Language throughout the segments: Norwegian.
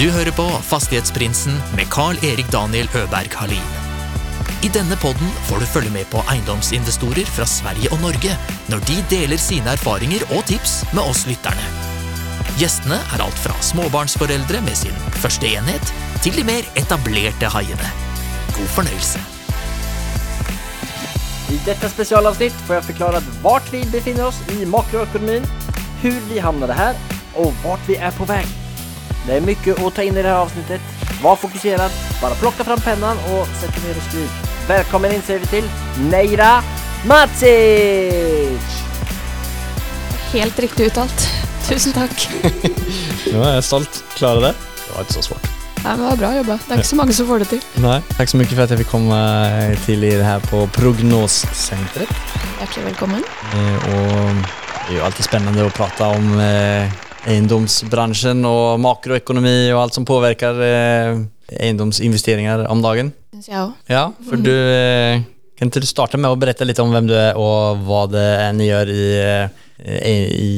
Du hører på Fastighetsprinsen med Carl-Erik Daniel Øberg Halin. I denne podden får du følge med på eiendomsinvestorer fra Sverige og Norge når de deler sine erfaringer og tips med oss lytterne. Gjestene er alt fra småbarnsforeldre med sin første enhet, til de mer etablerte haiene. God fornøyelse. I dette spesialavsnitt får jeg förklara hvor vi befinner oss i makroøkonomien, hvordan vi havnet her, og hvor vi er på väg. Det är mycket att ta in i det här avsnittet. Var fokuserad, bara plocka fram pennan och sätt dig ner och skriv. Välkommen in säger vi till Neira Matsic! Helt riktig uttalt. Tusen takk. Nå er jeg stolt. Klarer det? Det var ikke så svårt. Ja, men det var bra jobba. Det er ikke så mange som får det til. Nej. Tack så mycket för att jag fick komma till er här på Prognoscentret. Hjertelig velkommen. Eh, Och det är ju alltid spännande att prata om eh, egendomsbranschen og makroekonomi og alt som påvirker eh, egendomsinvesteringar om dagen. Òg. Ja, for du eh, kan ikke du starte med å berette litt om hvem du er, og hva det er ni gjør i, eh, i, i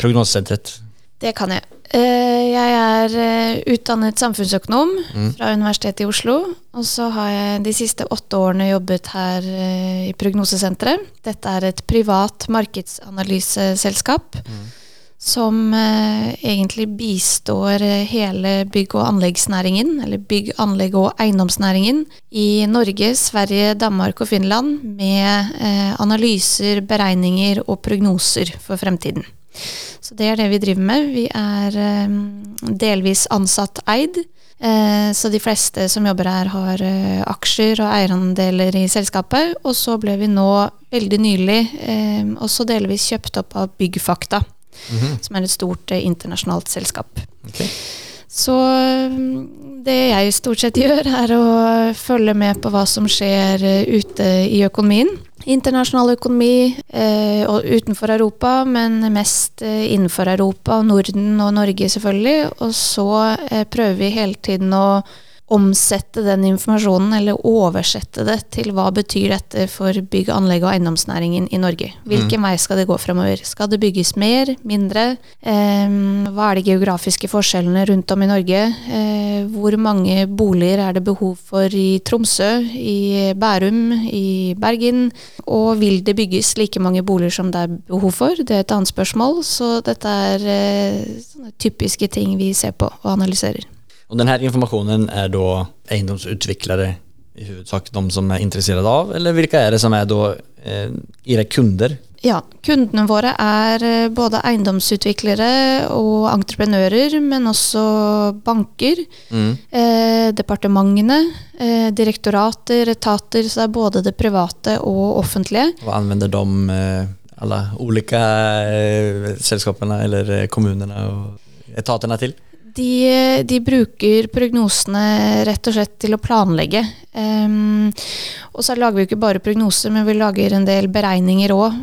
Prognoscentret? Det kan jeg. Eh, Jeg er utdannet samfunnsøkonom Mm. fra Universitetet i Oslo. Og så har jeg de siste åtte årene jobbet her i Prognosesenteret. Dette er et privat markedsanalyseselskap som eh, egentlig bistår eh, hele bygg- og anleggsnæringen, eller bygg-, anlegg- og eiendomsnæringen, i Norge, Sverige, Danmark og Finland med eh, analyser, beregninger og prognoser for fremtiden. Så det er det vi driver med. Vi er eh, delvis ansatt eid. Eh, så de fleste som jobber her, har eh, aksjer og eierandeler i selskapet. Og så ble vi nå veldig nylig også delvis kjøpt opp av Byggfakta, som er et stort eh, internasjonalt selskap. Okay. Så mm, det jeg stort sett gjør, er å følge med på hva som skjer eh, ute i økonomien. Internasjonal økonomi eh, og utenfor Europa, men mest eh, innenfor Europa og Norden og Norge selvfølgelig. Og så eh, prøver vi hele tiden å omsette den informasjonen, eller oversette det til hva betyr dette for bygg-, anlegg- og eiendomsnæringen i Norge. Hvilken vei skal det gå fremover? Skal det bygges mer, mindre? Eh, hva er de geografiske forskjellene rundt om i Norge? Eh, hvor mange boliger er det behov for i Tromsø, i Bærum, i Bergen? Og vil det bygges like mange boliger som det er behov for? Det er et annet spørsmål. Så dette er eh, typiske ting vi ser på og analyserer. Och den här informationen är då egendomsutvecklare i huvudsak de som är intresserade av eller vilka är det som är då eh, era kunder? Ja, kundene våre er eh, både eiendomsutviklere og entreprenører, men også banker, Mm. eh, departementene, eh, direktorater, etater, så det er både det private og offentlige. Hva anvender de eh, alle ulike eh, sällskapen eller kommunene og etatene till? De, de bruker prognosene rett og slett til å planlegge. Um, og så lager vi ikke bare prognoser, men vi lager en del beregninger òg,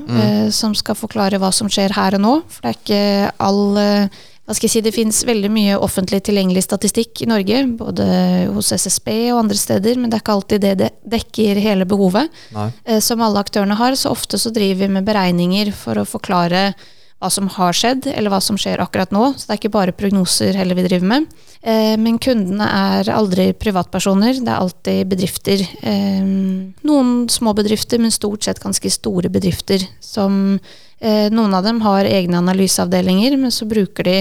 som skal forklare hva som skjer her og nå. For det er ikke all uh, hva skal jeg si, Det finnes veldig mye offentlig tilgjengelig statistikk i Norge, både hos SSB og andre steder, men det er ikke alltid det det dekker hele behovet eh, som alle aktørene har. Så ofte så driver vi med beregninger for å forklare hva som har skjedd, eller hva som skjer akkurat nå. Så det er ikke bare prognoser heller vi driver med. Eh, men kundene er aldri privatpersoner, det er alltid bedrifter. Eh, noen små bedrifter, men stort sett ganske store bedrifter. Som eh, Noen av dem har egne analyseavdelinger, men så bruker de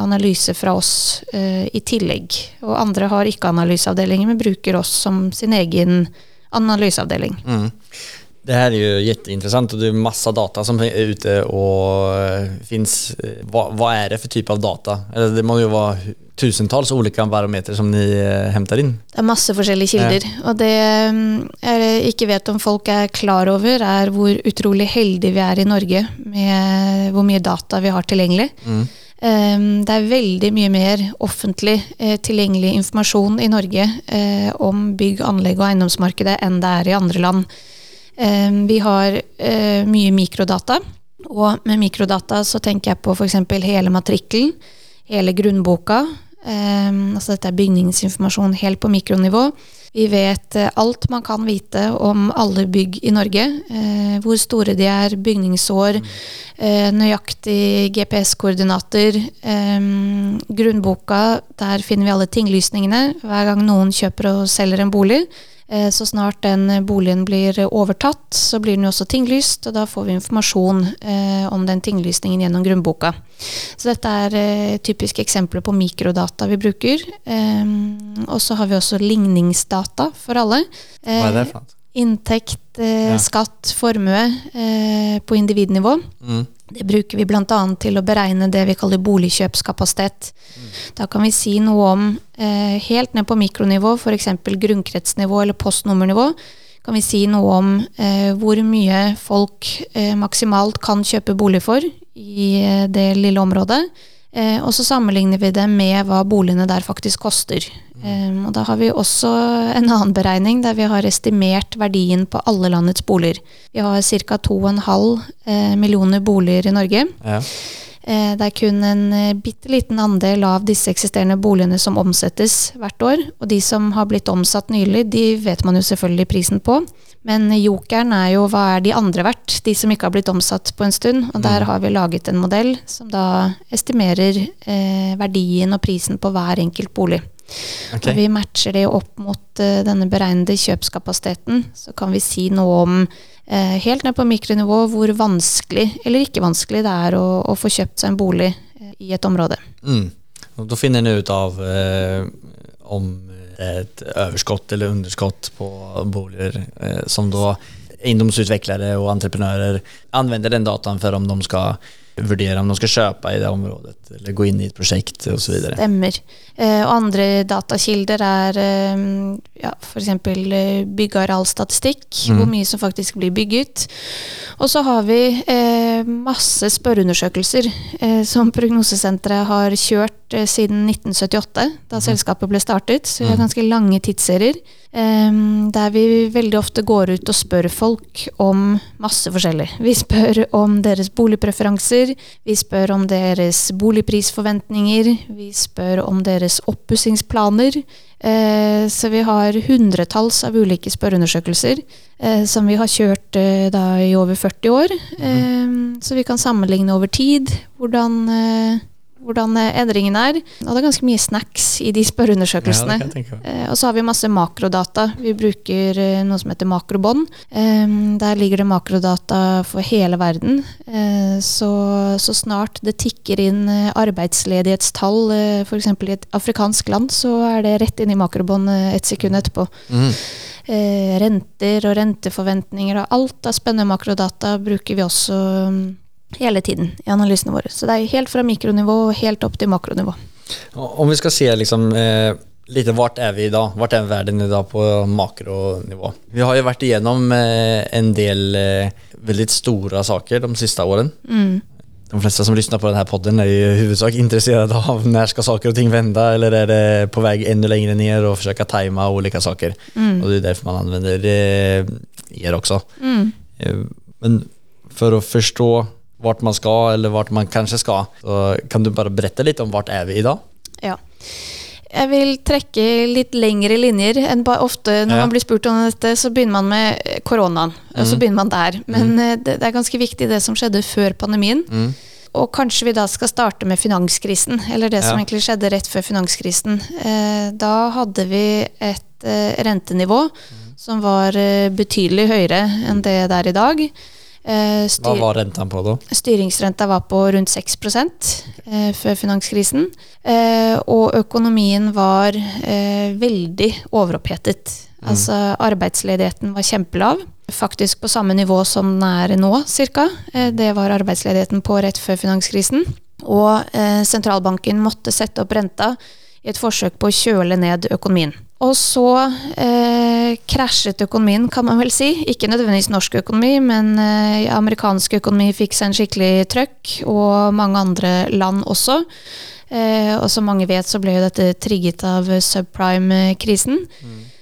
analyse fra oss i tillegg. Og andre har ikke analyseavdelinger, men bruker oss som sin egen analyseavdeling. Mm. Det här är ju jätteintressant och det är massa data som är ute och eh, finns. eh, Vad, vad är det för typ av data? Eller Det må jo være tusentals olika barometer som ni henter inn. Det er masse forskjellige kilder. Og det mm, jeg ikke vet om folk er klar over, er hvor utrolig heldige vi er i Norge med hvor mye data vi har tilgjengelig. Mm. det er veldig mye mer offentlig eh, tilgjengelig informasjon i Norge eh, om bygg, anlegg og eiendomsmarkedet enn det er i andre land. Vi har eh, mye mikrodata, og med mikrodata så tenker jeg på f.eks. hele matrikkelen, hele grunnboka. Altså dette er bygningsinformasjon helt på mikronivå. Vi vet eh, alt man kan vite om alle bygg i Norge. Eh, hvor store de er, bygningsår, eh, nøyaktig GPS-koordinater. Grunnboka, der finner vi alle tinglysningene hver gang noen kjøper og selger en bolig. Eh, Så snart den boligen blir overtatt, så blir den jo også tinglyst, og da får vi informasjon eh, om den tinglysningen gjennom grunnboka. Så dette er eh, typiske eksempler på mikrodata vi bruker. Og så har vi også ligningsdata for alle. Hva er det for? Inntekt, skatt, formue eh, på individnivå. Mm. Det bruker vi bl.a. til å beregne det vi kaller boligkjøpskapasitet. Da kan vi si noe om eh, helt ned på mikronivå, f.eks. grunnkretsnivå eller postnummernivå. Kan vi si noe om eh, hvor mye folk eh, maksimalt kan kjøpe bolig for i eh, det lille området. Eh, og så sammenligner vi det med hva boligene der faktisk koster. Eh, og da har vi også en annen beregning der vi har estimert verdien på alle landets boliger. Vi har ca. 2,5 eh, millioner boliger i Norge. Ja. Eh, Det er kun en eh, bitte liten andel av disse eksisterende boligene som omsettes hvert år. Og de som har blitt omsatt nylig, de vet man jo selvfølgelig prisen på. Men jokeren er jo hva er de andre verdt, de som ikke har blitt omsatt på en stund. Og der har vi laget en modell som da estimerer eh, verdien og prisen på hver enkelt bolig. Okay. Og vi matcher det opp mot uh, denne beregnede kjøpskapasiteten, så kan vi si noe om helt ned på mikronivå hvor vanskelig eller ikke vanskelig det er å, å få kjøpt seg en bolig eh, i et område. Mm. Da finner en ut av eh, om det er et overskudd eller underskott på boliger eh, som da eiendomsutviklere og entreprenører anvender den dataen for om de ska värdera om de ska köpa i det området eller gå in i ett projekt och så vidare. Stemmer. Eh, datakilder er eh, ja, f.eks. Eh, byggearealstatistikk, mm. hvor mye som faktisk blir bygget. Og så har vi eh, masse spørreundersøkelser eh, som Prognosesenteret har kjørt siden 1978, da selskapet ble startet. Så vi har ganske lange tidsserier. Eh, der vi veldig ofte går ut og spør folk om masse forskjellig. Vi spør om deres boligpreferanser, vi spør om deres boligprisforventninger, vi spør om deres oppussingsplaner. Eh, så vi har hundretalls av ulike spørreundersøkelser eh, som vi har kjørt eh, da i over 40 år. Eh, så vi kan sammenligne over tid hvordan, hvordan eh, endringen er. Og det er ganske mye snacks i de spørreundersøkelsene. Ja. Eh, og så har vi masse makrodata. Vi bruker eh, noe som heter makrobånd. Eh, der ligger det makrodata for hele verden. Eh, så, så snart det tikker inn arbeidsledighetstall, f.eks. i et afrikansk land, så er det rett inn i makrobånd et sekund etterpå. Mm. Eh, renter og renteforventninger og alt av spennende makrodata bruker vi også hele tiden i analysene våre. Så det er helt fra mikronivå og helt opp til makronivå. Om vi skal se liksom, eh, lite hvor er vi Hva er verden i dag på makronivå. Vi har jo vært igjennom eh, en del eh, veldig store saker de siste årene. Mm. De fleste som lysner på denne här podden er i huvudsak interessert av når skal saker og ting vende, eller er det på vei enda lenger ned og forsøke å time ulike saker. Mm. Og det er derfor man anvender eh, er också. Mm. Eh, Men for å förstå vart man ska eller vart man kanskje skal. så kan du bare berette litt om vart er vi dag? Ja. Jeg vil trekke litt lengre linjer enn ofte når Ja. man blir spurt om dette, så begynner man med eh, koronaen. Og så Mhm. begynner man der. Men mm. det, det er ganske viktig det som skjedde før pandemien. Mm. Og kanskje vi da skal starte med finanskrisen, eller det som egentlig skjedde rett før finanskrisen. Eh, da hadde vi et eh, rentenivå som var eh, betydelig høyere enn det det er i dag. Eh, styr var renta på da? styringsrenta var på rundt 6 eh, før finanskrisen. Eh, og økonomien var eh, veldig overopphetet. Altså arbeidsledigheten var kjempelav. Faktisk på samme nivå som den er nå, cirka. Eh, det var arbeidsledigheten på rett før finanskrisen. Og eh, sentralbanken måtte sette opp renta i et forsøk på å kjøle ned økonomien. Og så eh, krasjet økonomien, kan man vel si. Ikke nødvendigvis norsk økonomi, men eh, amerikansk økonomi fikk seg en skikkelig trøkk, og mange andre land også. Eh, og som mange vet, så ble jo dette trigget av subprime-krisen.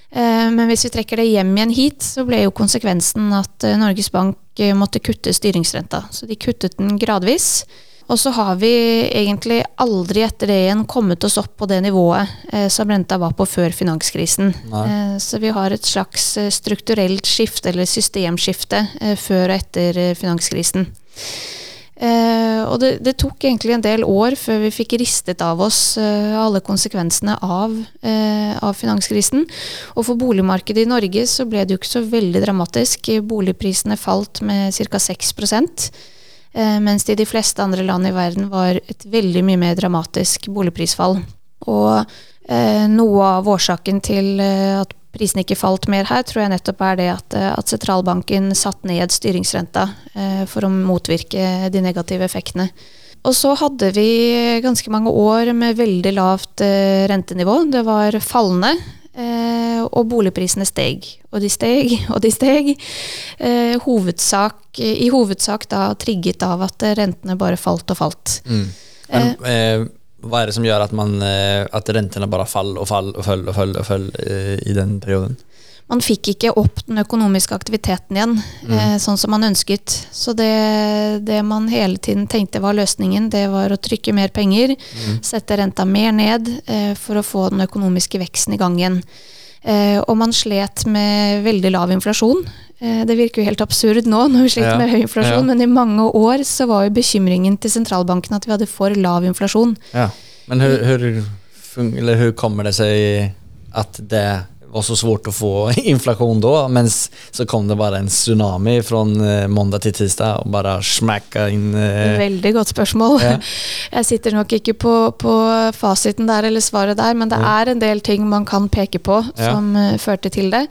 Eh, men hvis vi trekker det hjem igjen hit, så ble jo konsekvensen at eh, Norges Bank eh, måtte kutte styringsrenta. Så de kuttet den gradvis. Og så har vi egentlig aldri etter det igjen kommet oss opp på det nivået eh, som renta var på før finanskrisen. Eh, så vi har et slags eh, strukturelt skifte, eller systemskifte, eh, før og etter eh, finanskrisen. Eh, og det, det, tok egentlig en del år før vi fikk ristet av oss alle konsekvensene av, eh, av, finanskrisen. Og for boligmarkedet i Norge så ble det jo ikke så veldig dramatisk. Boligprisene falt med ca. 6 Eh, mens det i de fleste andre land i verden var et veldig mye mer dramatisk boligprisfall. Og eh, noe av årsaken til eh, at prisene ikke falt mer her, tror jeg nettopp er det at, eh, at sentralbanken satte ned styringsrenta eh, for å motvirke de negative effektene. Og så hadde vi ganske mange år med veldig lavt eh, rentenivå. Det var fallende. Eh, og boligprisene steg, og de steg, og de steg. Eh, hovedsak, I hovedsak da trigget av at rentene bare falt og falt. Mm. Men, eh, hva er det som gjør at, man, eh, at rentene bare faller og faller og faller og faller, og faller eh, i den perioden? Man fikk ikke opp den økonomiske aktiviteten igjen, mm. eh, sånn som man ønsket. Så det, det, man hele tiden tenkte var løsningen, det var å trykke mer penger, mm. sette renta mer ned eh, for å få den økonomiske veksten i gang igjen. Eh, og man slet med veldig lav inflasjon. Eh, det virker jo helt absurd nå når vi sliter ja. med høy inflasjon, ja. men i mange år så var jo bekymringen til sentralbanken at vi hadde for lav inflasjon. Ja. Men hvordan kommer det seg at det var så svårt att få inflation då. Men så kom det bare en tsunami fra eh, måndag til tirsdag og bare smacka inn eh... Veldig godt spørsmål. Ja. Jeg sitter nok ikke på, på, fasiten der eller svaret der, men det er en del ting man kan peke på som ja. uh, førte til det.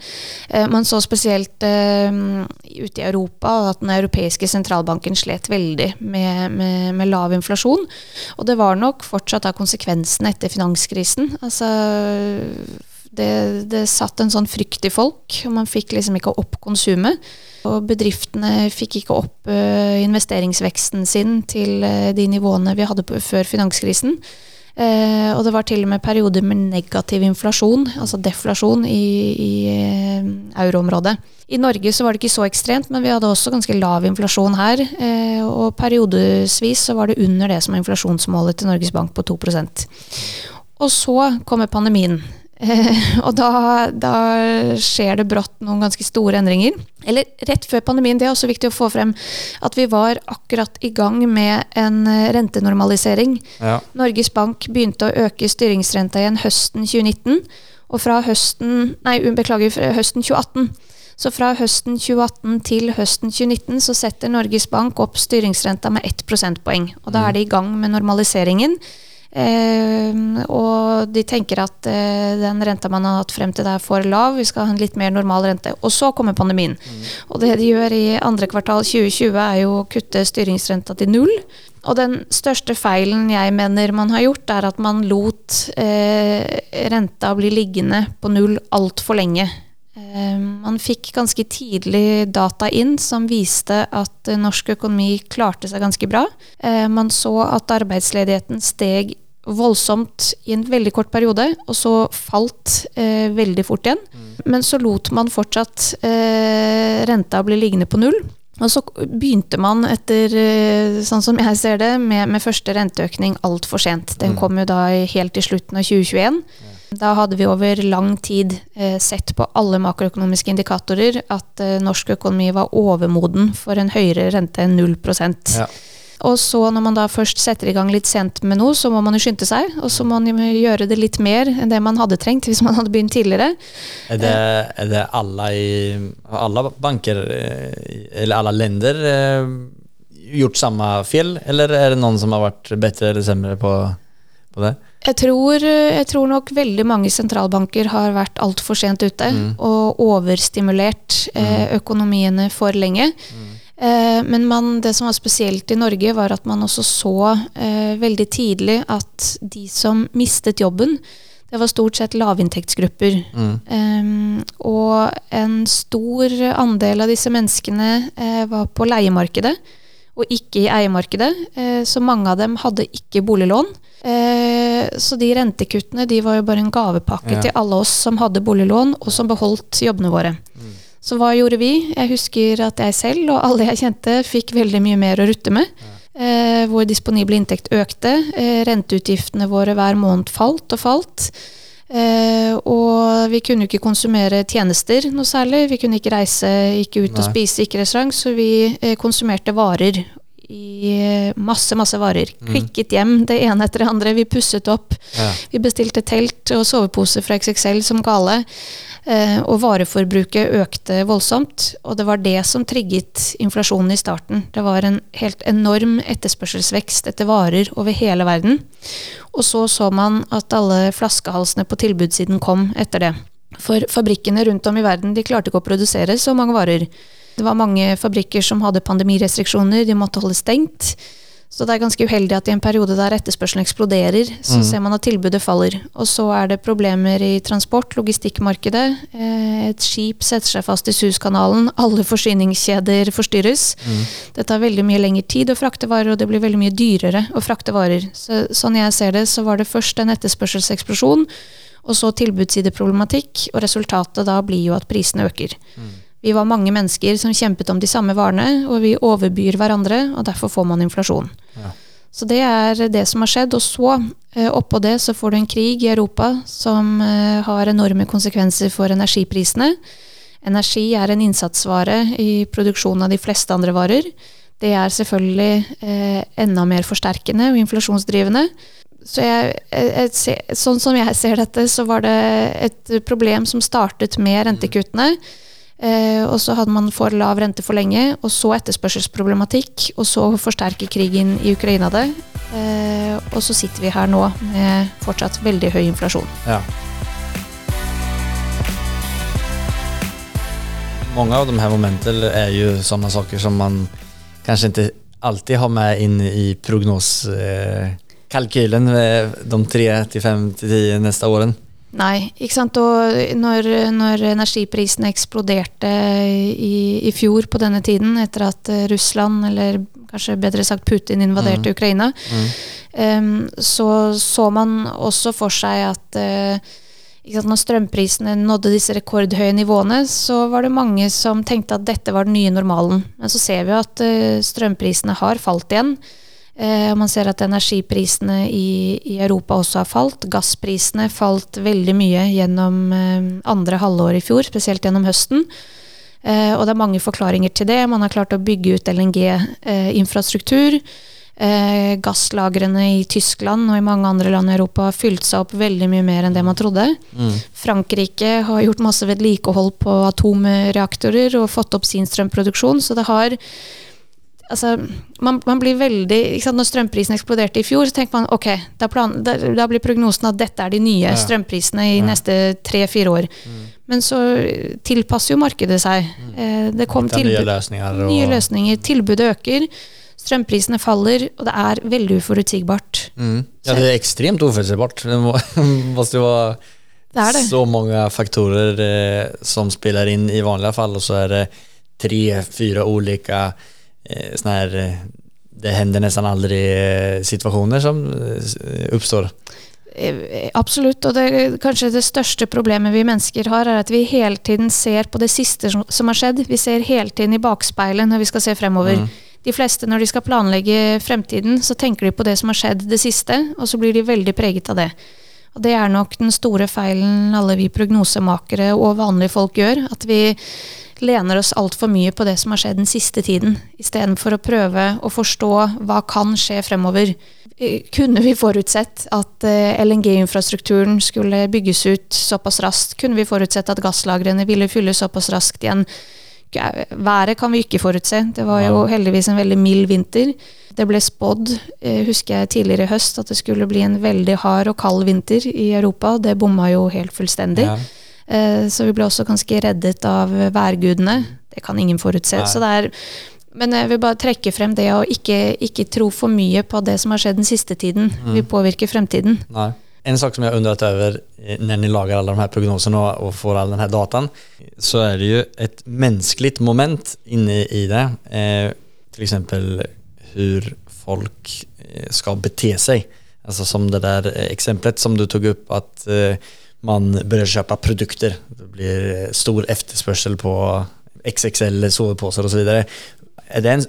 Man så spesielt ute i Europa at den europeiske sentralbanken slet veldig med, med, med lav inflasjon. Og det var nok fortsatt av konsekvensene etter finanskrisen. Altså det, det satt en sånn frykt i folk, og man fikk liksom ikke opp konsumet. Og bedriftene fikk ikke opp uh, investeringsveksten sin til uh, de nivåene vi hadde på, før finanskrisen. Uh, og det var til og med perioder med negativ inflasjon, altså deflasjon, i, i euroområdet. I Norge så var det ikke så ekstremt, men vi hadde også ganske lav inflasjon her. og periodevis så var det under det som er inflasjonsmålet til Norges Bank på 2% Og så kommer pandemien. Eh, og da, da, skjer det brått noen ganske store endringer. Eller rett før pandemien, det er også viktig å få frem at vi var akkurat i gang med en eh, rentenormalisering. Ja. Norges Bank begynte å øke styringsrenta igjen høsten 2019. Og fra høsten Nei, beklager, høsten 2018. Så fra høsten 2018 til høsten 2019 så setter Norges Bank opp styringsrenta med ett prosentpoeng. Og da er mm. de i gang med normaliseringen. Uh, og de tenker at uh, den renta man har hatt frem til det er for lav, vi skal ha en litt mer normal rente. Og så kommer pandemien. Mm. Og det de gjør i andre kvartal 2020 er jo å kutte styringsrenta til null. Og den største feilen jeg mener man har gjort, er at man lot eh, renta bli liggende på null altfor lenge. Man fikk ganske tidlig data inn som viste at norsk økonomi klarte seg ganske bra. Man så at arbeidsledigheten steg voldsomt i en veldig kort periode, og så falt eh, veldig fort igjen. Mm. Men så lot man fortsatt eh, renta bli liggende på null. Og så begynte man etter, eh, sånn som jeg ser det, med, med første renteøkning altfor sent. Den mm. kom jo da helt i slutten av 2021. Ja. Da hadde vi over lang tid eh, sett på alle makroøkonomiske indikatorer at eh, norsk økonomi var overmoden for en høyere rente enn 0 ja. Og så når man da først setter i gang litt sent med noe, så må man jo skynde seg. Og så må man gjøre det litt mer enn det man hadde trengt hvis man hadde begynt tidligere. Er det, er det alle, i, alle banker, eh, eller alle länder eh, gjort samme feil, eller er det noen som har vært bedre eller sämre på, på det? Jeg tror, jeg tror, nok veldig mange sentralbanker har vært altfor sent ute mm. og overstimulert eh, mm. økonomiene for lenge. Mm. Eh, men man, det som var spesielt i Norge, var at man også så eh, veldig tidlig at de som mistet jobben, det var stort sett lavinntektsgrupper. Mm. Og en stor andel av disse menneskene uh, var på leiemarkedet, og ikke i eiemarkedet. Uh, så mange av dem hadde ikke boliglån. Uh, så de rentekuttene de var jo bare en gavepakke ja. til alle oss som hadde boliglån, og som beholdt jobbene våre. Mm. Så hva gjorde vi? Jeg husker at jeg selv og alle jeg kjente fikk veldig mye mer å rutte med. Ja. eh, hvor disponibel inntekt økte. Eh, renteutgiftene våre hver måned falt og falt. Eh, og vi kunne ikke konsumere tjenester noe særlig. Vi kunne ikke reise, ikke ut og spise, ikke restaurant. Så vi eh, konsumerte varer. I eh, masse, masse varer. Klikket hjem det ene etter det andre. Vi pusset opp. Ja. Vi bestilte telt og sovepose fra XXL som gale. Eh, og vareforbruket økte voldsomt. Og det var det som trigget inflasjonen i starten. Det var en helt enorm etterspørselsvekst etter varer over hele verden. Og så så man at alle flaskehalsene på tilbudssiden kom etter det. For fabrikkene rundt om i verden de klarte ikke å produsere så mange varer. Det var mange fabrikker som hadde pandemirestriksjoner, de måtte holde stengt. Så det er ganske uheldig at i en periode der etterspørselen eksploderer, så ser man at tilbudet faller. Og så er det problemer i transport, logistikkmarkedet. Eh, Et skip setter seg fast i Suezkanalen, alle forsyningskjeder forstyrres. Det tar veldig mye lengre tid å frakte varer, og det blir veldig mye dyrere å frakte varer. Så, sånn jeg ser det, så var det først en etterspørselseksplosjon, og så tilbudssideproblematikk, og resultatet da blir jo at prisene øker. Vi var mange mennesker som kjempet om de samme varene, og vi overbyr hverandre, og derfor får man inflasjon. Ja. Så det er det som har skjedd. Og så, eh, oppå det, så får du en krig i Europa som eh, har enorme konsekvenser for energiprisene. Energi er en innsatsvare i produksjonen av de fleste andre varer. Det er selvfølgelig eh, enda mer forsterkende og inflasjonsdrivende. Så jeg, jeg, jeg, sånn som jeg ser dette, så var det et problem som startet med rentekuttene. Eh, og så hadde man for lav rente for lenge, og så etterspørselsproblematikk, og så forsterker krigen i Ukraina det. Eh, og så sitter vi her nå med fortsatt veldig høy inflasjon. Ja. Mange av de her momentene er jo sånne saker som man kanskje ikke alltid har med inn i prognoskalkylen eh, de tre til fem til ti neste åren. Nei, ikke sant. Og når, når energiprisene eksploderte i, i fjor på denne tiden, etter at eh, Russland, eller kanskje bedre sagt Putin, invaderte Ukraina, em, så så man også for seg at uh, sant, når strømprisene nådde disse rekordhøye nivåene, så var det mange som tenkte at dette var den nye normalen. Men så ser vi at uh, strømprisene har falt igjen. Eh, man ser at energiprisene i, i Europa også har falt. Gassprisene falt veldig mye gjennom eh, andre halvår i fjor, spesielt gjennom høsten. Eh, og det er mange forklaringer til det. Man har klart å bygge ut LNG-infrastruktur. Eh, gasslagrene i Tyskland og i mange andre land i Europa har fylt seg opp veldig mye mer enn det man trodde. Frankrike har gjort masse vedlikehold på atomreaktorer og fått opp sin strømproduksjon, så det har Altså, man, man blir veldig sant, Når strømprisen eksploderte i fjor, så tenker man ok, da, plan, da, da blir prognosen at dette er de nye Ja. strømprisene i neste tre-fire år. Men så tilpasser jo markedet seg. Eh, det kom tilbud, nye, tilbud, og... Nye løsninger. Tilbudet øker, strømprisene faller, og det er veldig uforutsigbart. Mm. Ja, det er ekstremt oförutsägbart. Det må- måste Det det. så mange faktorer eh, som spiller inn i vanlige fall og så er det tre, fyra eh, såna här, eh, det händer nästan aldrig situasjoner situationer som eh, uppstår. Eh, Absolutt, og det, kanskje det største problemet vi mennesker har, er at vi hele tiden ser på det siste som, som har skjedd. Vi ser hele tiden i bakspeilet når vi skal se fremover. De fleste når de skal planlegge fremtiden, så tenker de på det som har skjedd det siste, og så blir de veldig preget av det. Og det er nok den store feilen alle vi prognosemakere og vanlige folk gjør, at vi lener oss altfor mye på det som har skjedd den siste tiden, istedenfor å prøve å forstå hva kan skje fremover. Eh, Kunne vi forutsett at eh, LNG-infrastrukturen skulle bygges ut såpass raskt? Kunne vi forutsett at gasslagrene ville fylles såpass raskt igjen? Været kan vi ikke forutse. Det var jo heldigvis en veldig mild vinter. Det ble spådd, eh, husker jeg tidligere i høst, at det skulle bli en veldig hard og kald vinter i Europa. Det bomma jo helt fullstendig. Ja. Eh, Så vi ble også ganske reddet av værgudene. Det kan ingen forutse. Nei. Så det er, men jeg vil bare trekke frem det å ikke, ikke tro for mye på det som har skjedd den siste tiden. Vi påvirker fremtiden. Nei. En sak som jeg har undret over når ni lager alle de her prognosene och får all den her datan så er det jo et menneskelig moment inne i det. Eh, F.eks. hvordan folk skal bete seg. Altså som det der eksempelet som du tok opp, at eh, man börjar köpa produkter. Det blir eh, stor efterspörsel på XXL sovpåsar och så vidare. är det en,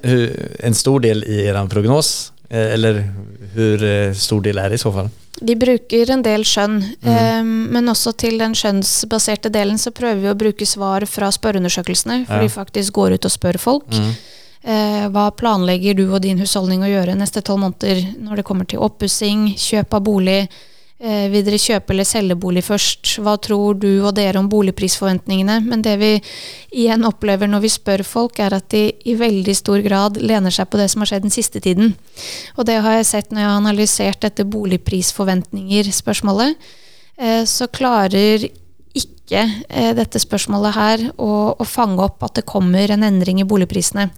en stor del i er prognos? Eh, Eller hur eh, stor del er det i så fall? Vi bruker en del skjønn, eh, men også til den skjønnsbaserte delen så prøver vi å bruke svar fra spørreundersøkelsene, for Ja. vi faktisk går ut og spør folk. Mm. Hva planlegger du og din husholdning å gjøre neste tolv måneder når det kommer til oppussing, kjøp av bolig? Eh, vil dere kjøpe eller selge bolig først? Hva tror du og dere om boligprisforventningene? Men det vi igjen opplever når vi spør folk, er at de i veldig stor grad lener seg på det som har skjedd den siste tiden. Og det har jeg sett når jeg har analysert dette boligprisforventninger-spørsmålet. Eh, så klarer ikke eh, dette spørsmålet her å, å fange opp at det kommer en endring i boligprisene.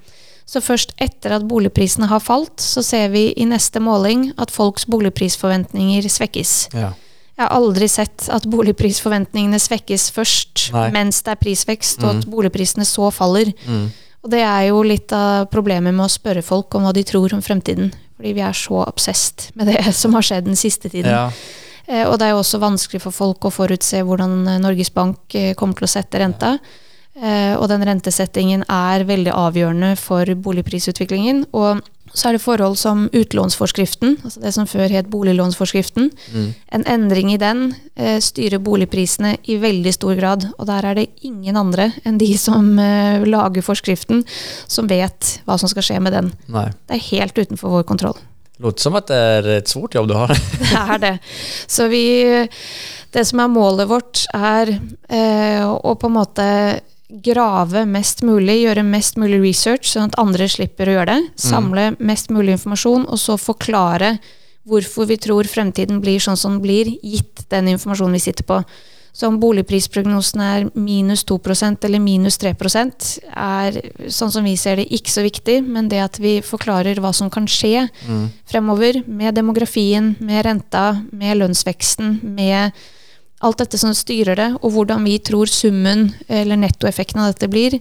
Så først etter at boligprisene har falt, så ser vi i neste måling at folks boligprisforventninger svekkes. Ja. Jeg har aldri sett at boligprisforventningene svekkes først Nei. mens det er prisvekst, og Mm. at boligprisene så faller. Mm. Og det er jo litt av problemet med å spørre folk om hva de tror om fremtiden. Fordi vi er så obsessed med det som har skjedd den siste tiden. Ja. Eh, Og det er jo også vanskelig for folk å forutse hvordan Norges Bank eh, kommer til å sette renta. Eh, Og den rentesettingen er veldig avgjørende for boligprisutviklingen. Og så er det forhold som utlånsforskriften, altså det som før het boliglånsforskriften. Mm. En endring i den eh, styrer boligprisene i veldig stor grad. Og der er det ingen andre enn de som eh, lager forskriften, som vet hva som skal skje med den. Nei. Det er helt utenfor vår kontroll. Låter som at det er et svårt jobb du har. Det er det. Så vi Det som er målet vårt, er eh, å på en måte grave mest mulig, gjøre mest mulig research, sånn at andre slipper å gjøre det. Samle mest mulig informasjon, og så forklare hvorfor vi tror fremtiden blir sånn som den blir, gitt den informasjonen vi sitter på. Så om boligprisprognosen er minus 2% eller minus 3% er sånn som vi ser det ikke så viktig, men det at vi forklarer hva som kan skje fremover med demografien, med renta, med lønnsveksten, med alt dette som styrer det, og hvordan vi tror summen eller nettoeffekten av dette blir,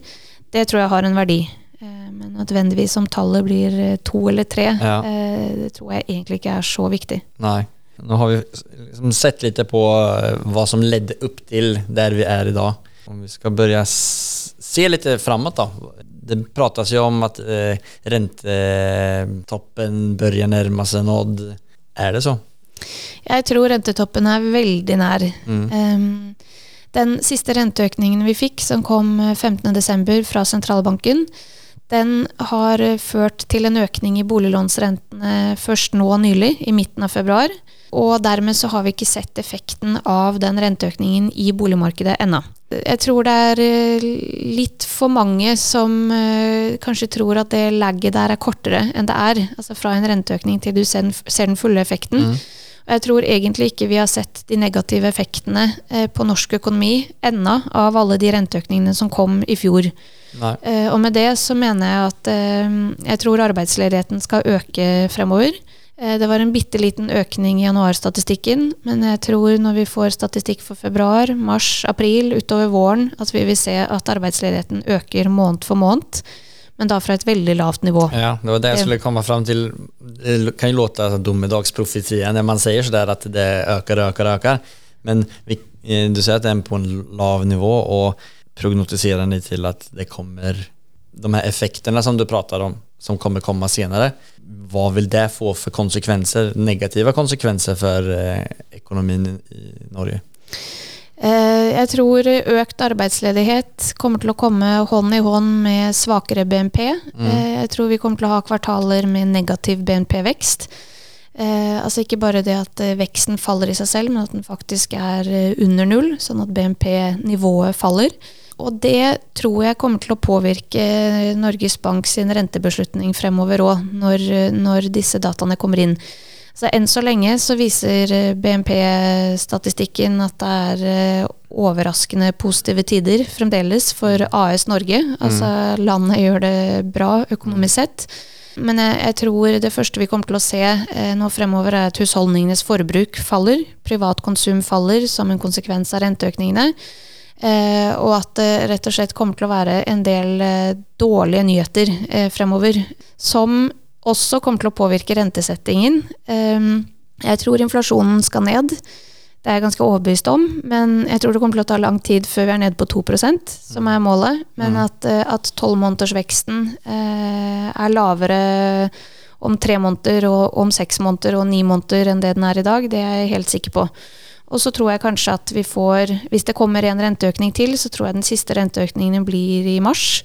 det tror jeg har en verdi. Eh, Men nødvendigvis om tallet blir eh, to eller tre, Ja. eh, det tror jeg egentlig ikke er så viktig. Nei. Nå har vi liksom sett litt på hva som ledde opp til der vi er i dag. Om vi skal begynne se litt framover, da. Det prates jo om at eh, rentetoppen börjar nærme seg nådd. Er det så? Jeg tror rentetoppen er veldig nær. Um, den siste renteøkningen vi fikk, som kom eh, 15.12. fra sentralbanken, den har eh, ført til en økning i boliglånsrentene først nå nylig, i midten av februar. Og dermed så har vi ikke sett effekten av den renteøkningen i boligmarkedet ennå. Jeg tror det er eh, litt for mange som eh, kanskje tror at det lagget der er kortere enn det er. Altså fra en renteøkning til du ser den, fulle effekten. Og jeg tror egentlig ikke vi har sett de negative effektene eh, på norsk økonomi ennå av alle de renteøkningene som kom i fjor. Eh, og med det så mener jeg at eh, jeg tror arbeidsledigheten skal øke fremover. Eh, det var en bitte liten økning i januarstatistikken, men jeg tror når vi får statistikk for februar, mars, april, utover våren, at vi vil se at arbeidsledigheten øker måned for måned. Men da fra et veldig lavt nivå. Ja, det var det Eh. skulle komme fram til. Det kan ju låta domedagsprofetia når man sier sånn at det øker og øker, øker, Men vi, eh, du sier at det er på en lav nivå og prognotiserer ni til at det kommer de her effektene som du pratar om som kommer komme senere, hva vil det få for konsekvenser, negative konsekvenser for eh, ekonomin i Norge? Eh, Jeg tror økt arbeidsledighet kommer til å komme hånd i hånd med svakere BNP. Mm. Jeg tror vi kommer til å ha kvartaler med negativ BNP-vekst. Eh, altså ikke bare det at eh, veksten faller i seg selv, men at den faktisk er eh, under null, sånn at BNP-nivået faller. Og det tror jeg kommer til å påvirke Norges Bank sin rentebeslutning fremover òg, når, når disse dataene kommer inn. Så enn så lenge så viser eh, BNP-statistikken at det er eh, overraskende positive tider fremdeles for AS Norge. Altså landet gjør det bra økonomisk sett. Men jeg, jeg tror det første vi kommer til å se eh, nå fremover, er at husholdningenes forbruk faller. Privat konsum faller som en konsekvens av renteøkningene. Eh, og at det rett og slett kommer til å være en del eh, dårlige nyheter eh, fremover. Som også kommer til å påvirke rentesettingen. Eh, jeg tror inflasjonen skal ned. Det er jeg ganske overbevist om, men jeg tror det kommer til å ta lang tid før vi er nede på 2% som er målet. Men at, eh, at tolvmånedersveksten eh, er lavere om tre måneder og om seks måneder og ni måneder enn det den er i dag, det er jeg helt sikker på. Og så tror jeg kanskje at vi får, hvis det kommer en renteøkning til, så tror jeg den siste renteøkningen blir i mars.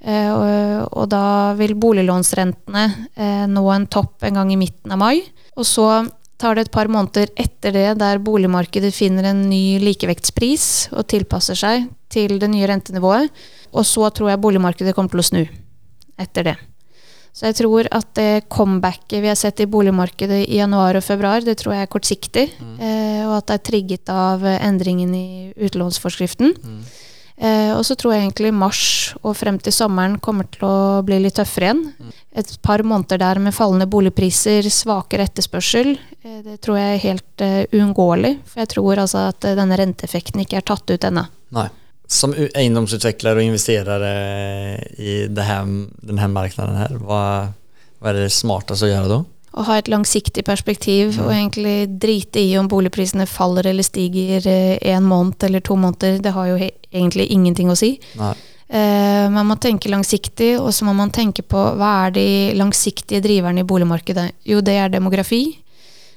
Eh, og, da vil boliglånsrentene eh, nå en topp en gang i midten av mai. Og så tar det et par måneder etter det der boligmarkedet finner en ny likevektspris og tilpasser seg til det nye rentenivået. Og så tror jeg boligmarkedet kommer til å snu etter det. Så jeg tror at det comebacket vi har sett i boligmarkedet i januar og februar, det tror jeg er kortsiktig. Mm. og at det er trigget av eh, endringen i utlånsforskriften. Eh, og så tror jeg egentlig mars og frem til sommeren kommer til å bli litt tøffere igjen. Et par måneder der med fallende boligpriser, svakere etterspørsel, eh, det tror jeg er helt eh, uunngåelig. For jeg tror altså at eh, denne renteeffekten ikke er tatt ut ennå. Som eiendomsutvikler eiendomsutvecklare investerer i denne markedet, hva, hva vad det smarteste å gjøre då? Å ha et langsiktig perspektiv og egentlig drite i om boligprisene faller eller stiger eh, en måned eller to måneder, det har jo egentlig ingenting å si. Nej. Eh, man må tenke langsiktig, og så må man tenke på hva er de langsiktige driverne i boligmarkedet. Jo, det er demografi,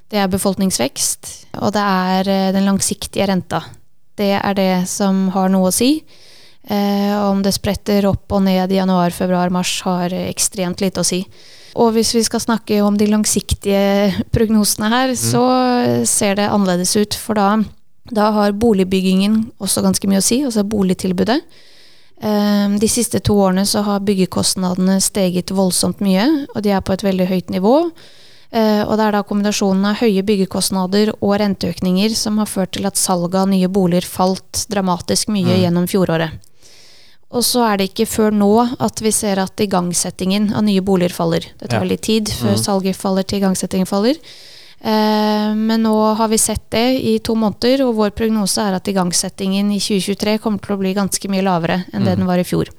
det er befolkningsvekst, og det er eh, den langsiktige renta. Det er det som har noe å si. Om det spretter opp og ned i januar, februar, mars, har ekstremt lite å si. Og hvis vi skal snakke om de langsiktige prognosene her, så ser det annerledes ut. For da, da har boligbyggingen også ganske mye å si, altså boligtilbudet. Eh, De siste to årene så har byggekostnadene steget voldsomt mye, og de er på et veldig høyt nivå. Eh, Og det er da kombinasjonen av høye byggekostnader og renteøkninger som har ført til at salget av nye boliger falt dramatisk mye gjennom fjoråret. Og så er det ikke før nå at vi ser at igangsettingen av nye boliger faller. Det tar Ja. litt tid før salget faller til igangsettingen faller. Eh, men nå har vi sett det i to måneder, og vår prognose er at igangsettingen i 2023 kommer til å bli ganske mye lavere enn det den var i fjor.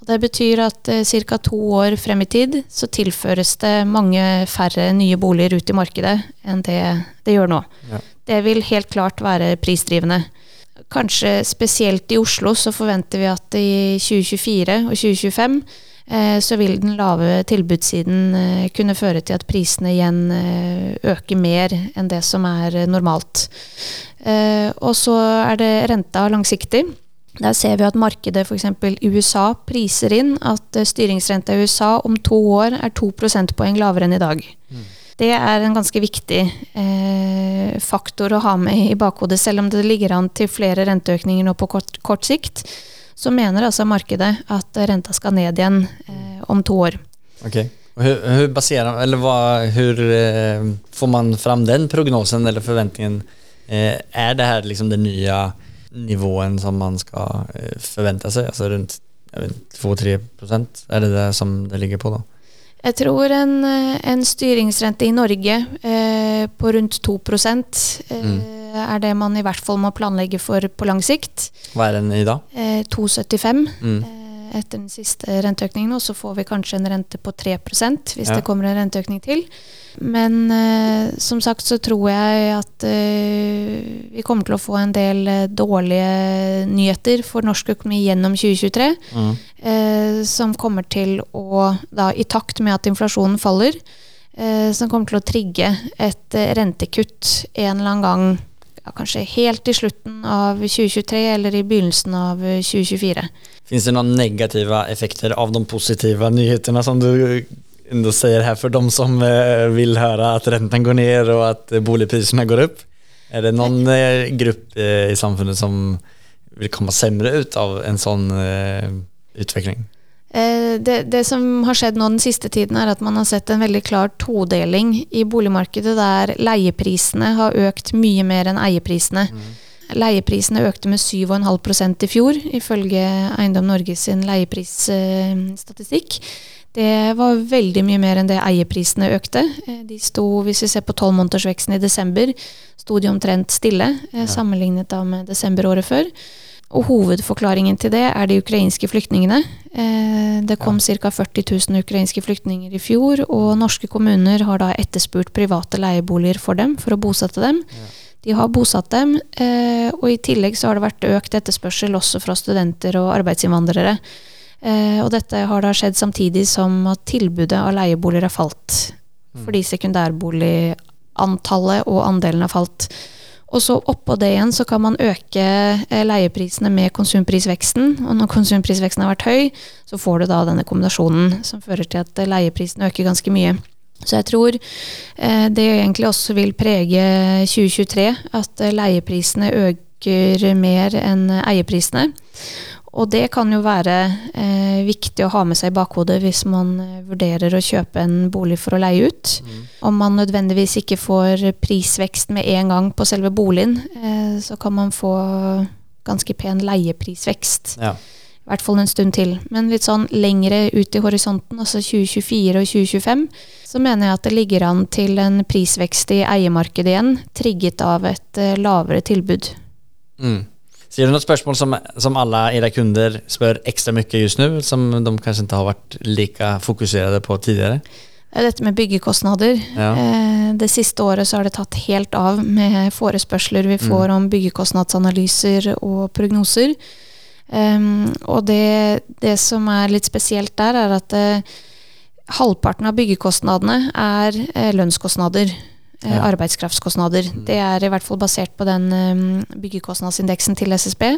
Og det betyr at eh, ca. to år frem i tid så tilføres det mange færre nye boliger ut i markedet enn det det gjør nå. Ja. Det vil helt klart være prisdrivende. Kanskje spesielt i Oslo så forventer vi at i 2024 og 2025 eh, så vil den lave tilbudssiden eh, kunne føre til at prisene igjen eh, øker mer enn det som er normalt. Og så er det renta langsiktig. Der ser vi at markedet f.eks. i USA priser inn at styringsrenta i USA om to år er to prosentpoeng lavere enn i dag. Det er en ganske viktig eh, faktor å ha med i bakhodet, selv om det ligger an til flere renteøkninger nå på kort, kort sikt. Så mener altså markedet at renta skal ned igjen eh, om to år. Okay. Hur, hur eh, får man fram den prognosen eller forventningen? Eh, är det här liksom den nye nivåen som man skal forvente seg? Altså rundt 2-3 Er det det som det ligger på då? Jeg tror en, eh, en styringsrente i Norge eh, på rundt 2 eh, er det man i hvert fall må planlegge for på lang sikt. Hva er den idag? Eh, 2,75 Mm. Etter den siste renteøkningen, og så får vi kanskje en rente på 3 hvis Ja. det kommer en renteøkning til. Men eh, som sagt så tror jeg at eh, vi kommer til å få en del eh, dårlige nyheter for norsk økonomi gjennom 2023, Mm. eh, som kommer til å, da i takt med at inflasjonen faller, eh, som kommer til å trigge et eh, rentekutt en eller annen gang, ja, kanskje helt i slutten av 2023 eller i begynnelsen av eh, 2024. Fins det noen negative effekter av de positive nyhetene som du sier her for för de som vil høre at renten går ned og at boligprisene går opp? Er det noen gruppe eh, i samfunnet som vil komme semre ut av en sånn eh, utveckling? Eh, Det, det som har skjedd nå den siste tiden, er at man har sett en veldig klar todeling i boligmarkedet, der leieprisene har økt mye mer enn eieprisene. Leieprisene økte med 7,5% i fjor, ifølge Eiendom Norge sin leieprisstatistikk. Det var veldig mye mer enn det eieprisene økte. Eh, De sto, hvis vi ser på tolvmånedersveksten i desember, sto de omtrent stille, ja. sammenlignet da med desember året før. Og hovedforklaringen til det er de ukrainske flyktningene. Eh, Det kom ca. 40 000 ukrainske flyktninger i fjor, og norske kommuner har da etterspurt private leieboliger for dem, for å bosette dem. De har bosatt dem, eh, og i tillegg så har det vært økt etterspørsel også fra studenter og arbeidsinnvandrere. Eh, og dette har da skjedd samtidig som at tilbudet av leieboliger har falt. Fordi sekundærboligantallet og andelen har falt. Og så oppå det igjen så kan man øke eh, leieprisene med konsumprisveksten. Og når konsumprisveksten har vært høy, så får du da denne kombinasjonen som fører til at eh, leieprisene øker ganske mye. Så jeg tror eh, det egentlig også vil prege 2023, at leieprisene øker mer enn eieprisene. Og det kan jo være eh, viktig å ha med seg i bakhodet hvis man eh, vurderer å kjøpe en bolig for å leie ut. Om man nødvendigvis ikke får prisvekst med en gang på selve boligen, eh, så kan man få ganske pen leieprisvekst. Ja. I hvert fall en stund til. Men litt sånn lengre ut i horisonten, altså 2024 og 2025, så mener jeg at det ligger an til en prisvekst i eiemarkedet igjen, trigget av et eh, lavere tilbud. Mm. Ser du något spørsmål som, som alla era kunder spør ekstra mye just nu, som de kanskje ikke har vært lika fokuserade på tidligere? Er dette med byggekostnader. Ja. Eh, Det siste året så har det tatt helt av med forespørsler vi får om byggekostnadsanalyser og prognoser. Um, og det, det som er litt spesielt der, er at uh, halvparten av byggekostnadene er uh, lønnskostnader. Eh, Ja. Arbeidskraftskostnader. Det er i hvert fall basert på den byggekostnadsindeksen til SSB.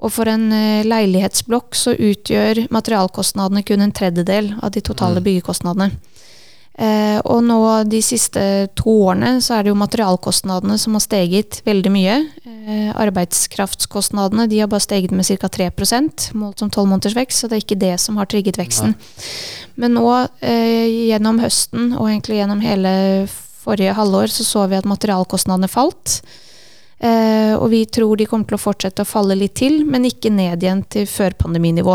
Og for en eh, leilighetsblokk så utgjør materialkostnadene kun en tredjedel av de totale Mm. byggekostnadene. Eh, og nå de siste to årene så er det jo materialkostnadene som har steget veldig mye. Eh, arbeidskraftskostnadene de har bare steget med ca. 3% målt som tolv måneders vekst, så det er ikke det som har trigget veksten. Men nå eh, gjennom høsten og egentlig gjennom hele forrige halvår så så vi at materialkostnadene falt. Eh, og vi tror de kommer til å fortsette å falle litt til, men ikke ned igjen til førpandeminivå.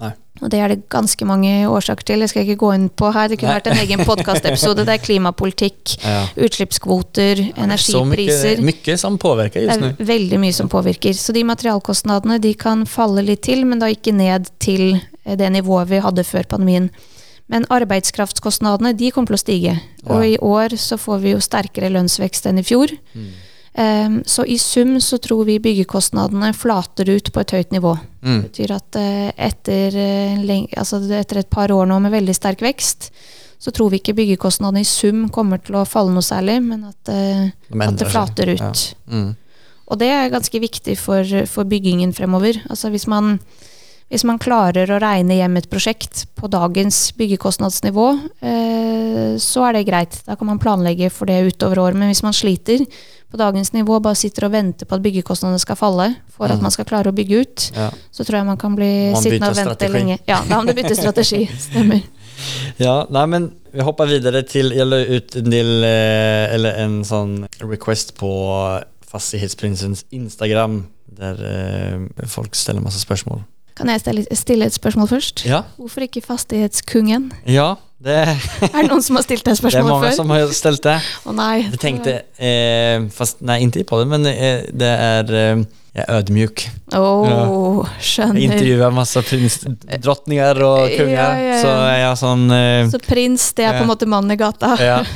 Nei. Og det er det ganske mange årsaker til. Jeg skal ikke gå inn på her. Det kunne Nei. vært en egen podkastepisode. Det er klimapolitikk, Ja. utslippskvoter, Så energipriser. mye, mye, som påvirker just Det nu. er veldig mye som påvirker. Så de materialkostnadene de kan falle litt til, men da ikke ned til det nivået vi hadde før pandemien. Men arbeidskraftskostnadene de kommer til å stige. Og i år så får vi jo sterkere lønnsvekst enn i fjor. Mm. Um, så i sum så tror vi byggekostnadene flater ut på et høyt nivå. Mm. Det betyr at uh, etter, eh, altså etter et par år nå med veldig sterk vekst, så tror vi ikke byggekostnadene i sum kommer til å falle noe særlig, men at, uh, De at det flater ut. Ja. Mm. Og det er ganske viktig for, for byggingen fremover. Altså hvis man, hvis man klarer å regne hjem et prosjekt på dagens byggekostnadsnivå, eh, så er det greit. Da kan man planlegge for det utover året. Men hvis man sliter på dagens nivå, bare sitter og venter på at byggekostnadene skal falle for at Mm. man skal klare å bygge ut, Ja. så tror jeg man kan bli Man sittende og vente strategi. lenge. Ja, da må du bytte strategi. Stemmer. Ja, nei, men vi hopper videre til Jeg la ut en del eh, Eller en sånn request på Fastighetsprinsens Instagram, der eh, folk stiller masse spørsmål. Kan jeg stille, et spørsmål først? Ja, Hvorfor ikke Fastighetskungen? ja det, Er det noen som har stilt det det er mange før? som har stilt det. Å nei. Jeg tenkte eh, Fast nei, ikke på det, men eh, det er eh, Jeg er ødmjuk. Oh, Jeg skjønner. intervjuer masse prins, drottninger og konger, Ja, ja, så er jeg sånn eh, Så prins, det er på en måte mannen i gata. ja.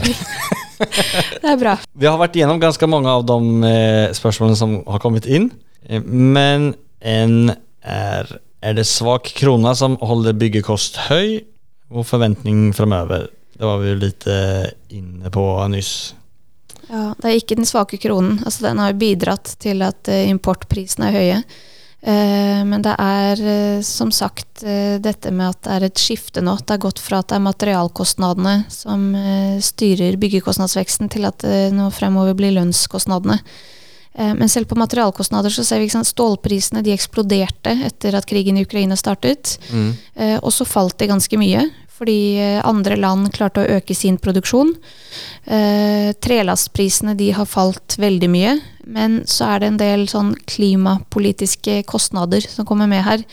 Det er bra. Vi har vært igjennom ganske mange av de eh, spørsmålene som har kommet inn. Eh, men en er Er det svak krona som holder byggekost høy, og forventning fremover? Det var vi jo litt eh, inne på nyss. Ja, det er ikke den svake kronen. Altså, den har bidratt til at eh, importprisene er høye. Eh, men det er som sagt dette med at det er et skifte nå. Det har gått fra at det er materialkostnadene som styrer byggekostnadsveksten, til at det nå fremover blir lønnskostnadene. Eh, men selv på materialkostnader så ser vi ikke sant, stålprisene de eksploderte etter at krigen i Ukraina startet. Mm. Eh, og så falt det ganske mye, fordi eh, andre land klarte å øke sin produksjon. Trelastprisene de har falt veldig mye, men så er det en del sånn klimapolitiske kostnader som kommer med her,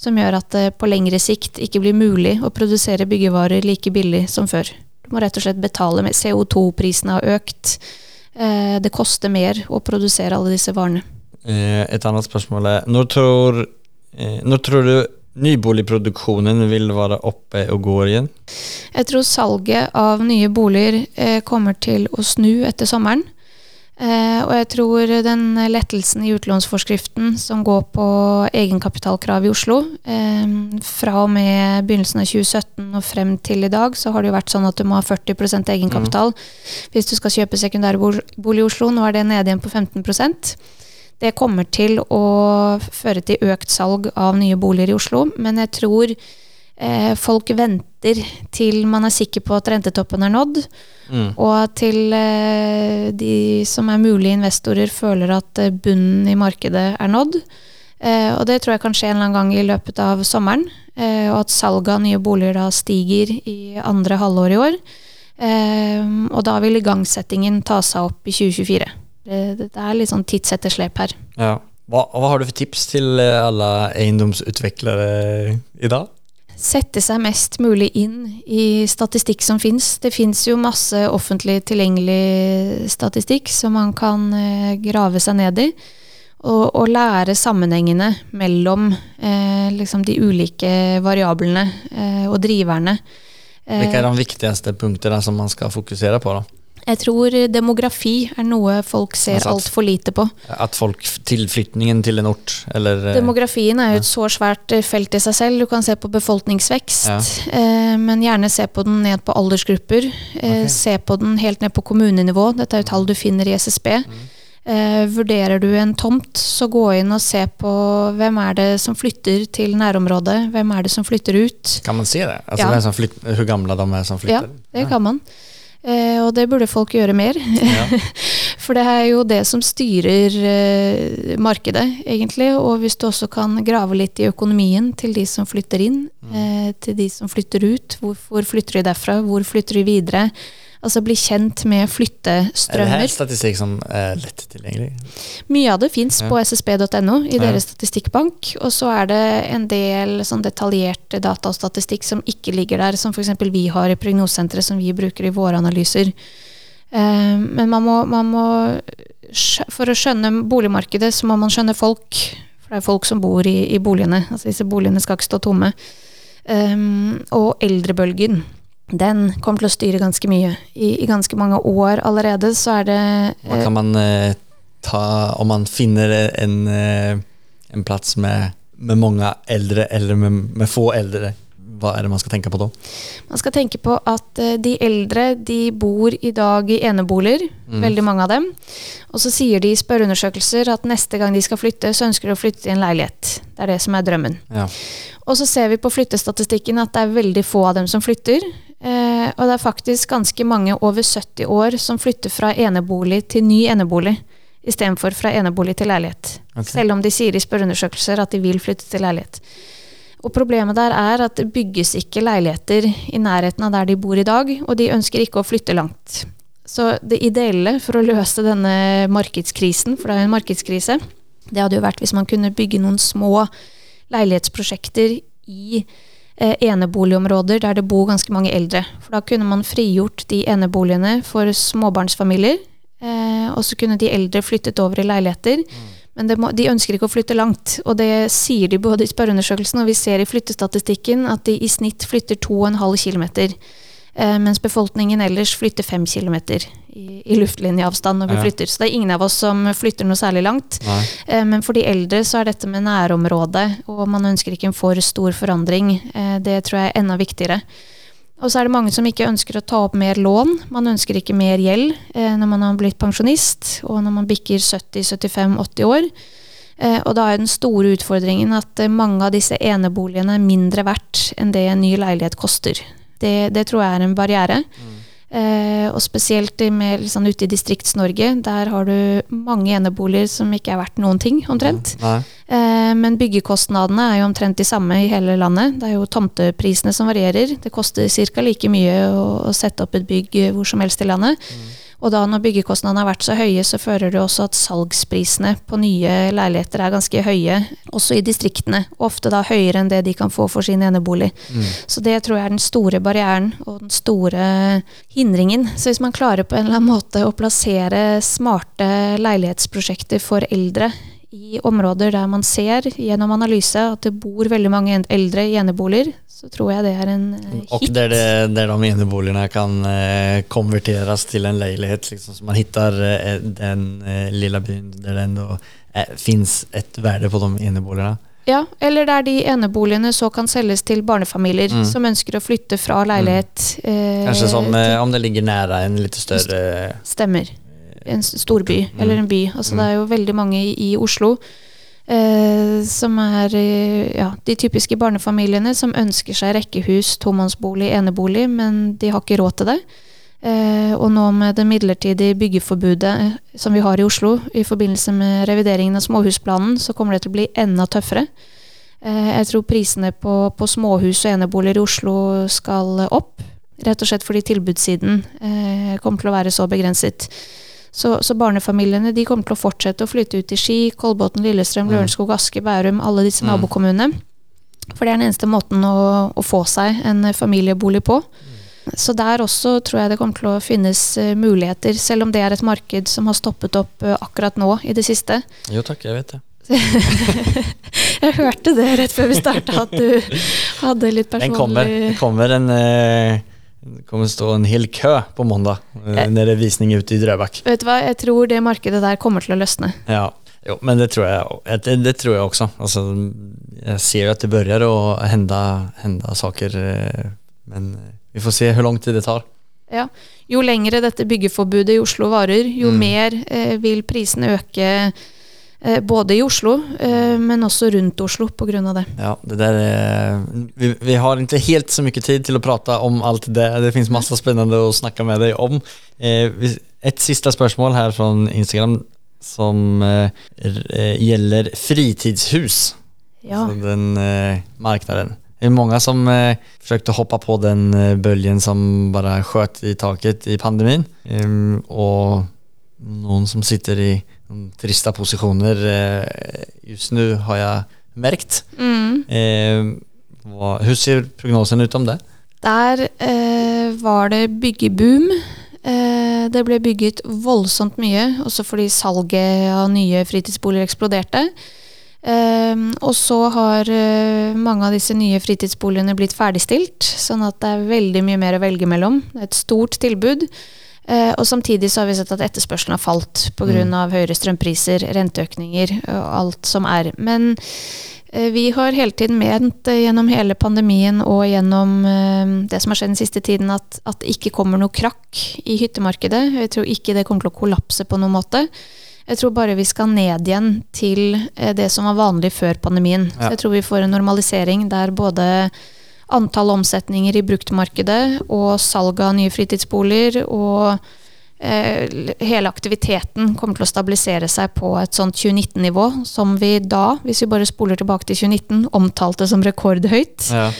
som gjør at det på lengre sikt ikke blir mulig å produsere byggevarer like billig som før. Du må rett og slett betale med CO2-prisene har økt. Eh, det koster mer å produsere alle disse varene. Eh, et annet spørsmål er Når tror, eh, når tror du nyboligproduksjonen vil være oppe og går igjen? Jeg tror salget av nye boliger kommer til å snu etter sommeren. Eh, og jeg tror den lettelsen i utlånsforskriften som går på egenkapitalkrav i Oslo, eh, fra og med begynnelsen av 2017 og frem til i dag, så har det jo vært sånn at du må ha 40% egenkapital hvis du skal kjøpe sekundærbolig i Oslo. Nå er det nede igjen på 15% Det kommer til å føre til økt salg av nye boliger i Oslo, men jeg tror folk venter til man er sikker på at rentetoppen er nådd. Mm. Og til eh, de som er mulige investorer føler at eh, bunnen i markedet er nådd. Eh, og det tror jeg kan skje en eller annen gang i løpet av sommeren. Eh, og at salget av nye boliger da stiger i andre halvår i år. Eh, og da vil igangsettingen ta seg opp i 2024. Det, er litt sånn tidsetterslep her. Ja. Hva, hva har du for tips til eh, alle eiendomsutviklere i dag? Sette seg mest mulig inn i statistikk som fins. Det fins jo masse offentlig tilgjengelig statistikk som man kan eh, grave seg ned i. Og, og lære sammenhengene mellom eh, liksom de ulike variablene eh, og driverne. Eh, Hvilke er de viktigste punktene som man skal fokusere på? da? Jeg tror demografi er noe folk ser altså altfor lite på. At folk, tilflytningen til en ort, eller eh, Demografien er jo et så svært eh, felt i seg selv. Du kan se på befolkningsvekst, Ja. eh, men gjerne se på den ned på aldersgrupper. Eh, okay. Se på den helt ned på kommunenivå. Dette er jo tall du finner i SSB. Mm. Eh, vurderer du en tomt, så gå inn og se på hvem er det som flytter til nærområdet. Hvem er det som flytter ut? Kan man se det? Altså, Ja. hvem som flytt, hvor gamle de er som flytter? Ja, flytter? det kan man. Eh, og det burde folk gjøre mer. Ja. For det er jo det som styrer eh, markedet, egentlig. Og hvis du også kan grave litt i økonomien til de som flytter inn, eh, til de som flytter ut. Hvorfor flytter de derfra? Hvor flytter de videre? Altså bli kjent med flyttestrømmer. Er det her statistikk som er lett tilgjengelig? Mye av det fins Ja. på ssb.no i Ja. deres statistikkbank. Og så er det en del sånn detaljert data og statistikk som ikke ligger der, som f.eks. vi har i Prognosesenteret, som vi bruker i våre analyser. Eh, men man må, man må For å skjønne boligmarkedet, så må man skjønne folk. For det er folk som bor i, i boligene. Altså disse boligene skal ikke stå tomme. Um, og eldrebølgen. Den kommer til å styre ganske mye. I, I ganske mange år allerede så er det Hva kan man eh, ta om man finner en, eh, en plass med, med mange eldre eller med, med få eldre? Hva er det man skal tenke på da? Man skal tenke på at eh, de eldre de bor i dag i eneboliger, Mm. veldig mange av dem. Og så sier de i spørreundersøkelser at neste gang de skal flytte, så ønsker de å flytte i en leilighet. Det er det som er drømmen. Ja. Og så ser vi på flyttestatistikken at det er veldig få av dem som flytter. Eh, og det er faktisk ganske mange over 70 år som flytter fra enebolig til ny enebolig. Istedenfor fra enebolig til leilighet. Okay. Selv om de sier i spørreundersøkelser at de vil flytte til leilighet. Og problemet der er at det bygges ikke leiligheter i nærheten av der de bor i dag, og de ønsker ikke å flytte langt. Så det ideelle for å løse denne markedskrisen, for det er jo en markedskrise, det hadde jo vært hvis man kunne bygge noen små leilighetsprosjekter i eneboligområder der det bor ganske mange eldre. For da kunne man frigjort de eneboligene for småbarnsfamilier, eh, og så kunne de eldre flyttet over i leiligheter. Men det må, de ønsker ikke å flytte langt, og det sier de både i spørreundersøkelsen, og vi ser i flyttestatistikken at de i snitt flytter 2,5 km. Eh, mens befolkningen ellers flytter fem kilometer i, i luftlinjeavstand når vi Ja. flytter. Så det er ingen av oss som flytter noe særlig langt. Nei. Eh, Men for de eldre så er dette med nærområde, og man ønsker ikke en for stor forandring. Eh, Det tror jeg er enda viktigere. Og så er det mange som ikke ønsker å ta opp mer lån. Man ønsker ikke mer gjeld når man har blitt pensjonist, og når man bikker 70-75-80 år. Eh, Og da er den store utfordringen at mange av disse eneboligene er mindre verdt enn det en ny leilighet koster. Det, det tror jeg er en barriere. Eh, og spesielt i mer sånn ute i Distrikts-Norge, der har du mange eneboliger som ikke er verdt noen ting, omtrent. Nei. Eh, men byggekostnadene er jo omtrent de samme i hele landet. Det er jo tomteprisene som varierer. Det koster ca. like mye å, å sette opp et bygg hvor som helst i landet. Og da når byggekostnadene har vært så høye, så fører det også at salgsprisene på nye leiligheter er ganske høye, også i distriktene. Ofte da høyere enn det de kan få for sin enebolig. Så det tror jeg er den store barrieren og den store hindringen. Så hvis man klarer på en eller annen måte å plassere smarte leilighetsprosjekter for eldre i områder der man ser gjennom analyse at det bor veldig mange eldre i eneboliger, så tror jeg det er en hit. Og där, det, der de eneboligene kan eh, til till en leilighet, Liksom, så man hittar eh, den eh, lilla byen der det ennå eh, et verde värde på de eneboligene? Ja, eller der de eneboligene så kan selges til barnefamilier Mm. som ønsker å flytte fra leilighet. Mm. Kanskje som eh, om det ligger nære en litt større Stemmer. En storby, Mm. eller en by. Altså, Det er jo veldig mange i, i Oslo eh, som er eh, ja, de typiske barnefamiliene som ønsker seg rekkehus, tomannsbolig, enebolig, men de har ikke råd til det. Eh, og nå med det midlertidige byggeforbudet eh, som vi har i Oslo i forbindelse med revideringen av småhusplanen, så kommer det til å bli enda tøffere. Eh, jeg tror prisene på, på småhus og eneboliger i Oslo skal opp. Rett og slett fordi tilbudssiden eh, kommer til å være så begrenset. Så, så barnefamiliene de kommer til å fortsette å flytte ut til Ski, Kolbotn, Lillestrøm, Mm. Lørenskog, Aske, Bærum, alle disse Mm. nabokommunene. For det er den eneste måten å, å få seg en familiebolig på. Så der også tror jeg det kommer til å finnes eh, muligheter, selv om det er et marked som har stoppet opp eh, akkurat nå i det siste. Jo takk, jeg vet det. Jeg hørte det rett før vi starta, at du hadde litt Den personlig kommer, det kommer en... Eh, det kommer stå en hel kø på måndag eh, Eh. det er visning ute i Drøbak. Vet du hva, jeg tror det markedet der kommer til å løsne. Ja, jo, men det tror jeg, det, det tror jeg også. Altså, jeg ser jo at det begynner å hende, hende saker, eh, men eh, vi får se hvor lang tid det tar. Ja. Jo lengre dette byggeforbudet i Oslo varer, jo Mm. mer eh, vil prisene øke både i Oslo, eh, men også rundt Oslo av det. Ja, det der er, vi, vi har ikke helt så mye tid til å prate om alt det. Det fins masse spennende å snakke med deg om. Eh, siste spørsmål her fra Instagram som eh, r- eh, fritidshus. Ja. Altså den eh, marknaden. Det er mange som eh, å hoppe på den eh, böljen som bare skjøt i taket i pandemien. Um, og noen som sitter i de trista posisjoner eh, just nu har jeg merket. Mm. Eh, hur ser prognosen ut om det? Der eh, var det byggeboom. Eh, det ble bygget voldsomt mye, også fordi salget av nye fritidsboliger eksploderte. Eh, og så har eh, mange av disse nye fritidsboligene blitt ferdigstilt, sånn at det er veldig mye mer å velge mellom. Det er et stort tilbud. Eh, og samtidig så har vi sett at etterspørselen har falt pga. Mm. høyere strømpriser, renteøkninger og alt som er. Men eh, vi har hele tiden ment eh, gjennom hele pandemien og gjennom det som har skjedd den siste tiden, at, at det ikke kommer noe krakk i hyttemarkedet. Jeg tror ikke det kommer til å kollapse på noen måte. Jeg tror bare vi skal ned igjen til det som var vanlig før pandemien. Ja. Så jeg tror vi får en normalisering der både antall omsetninger i bruktmarkedet og salg av nye fritidsboliger og eh, hele aktiviteten kommer til å stabilisere seg på et sånt 2019-nivå, som vi da, hvis vi bare spoler tilbake til 2019, omtalte som rekordhøyt. Ja.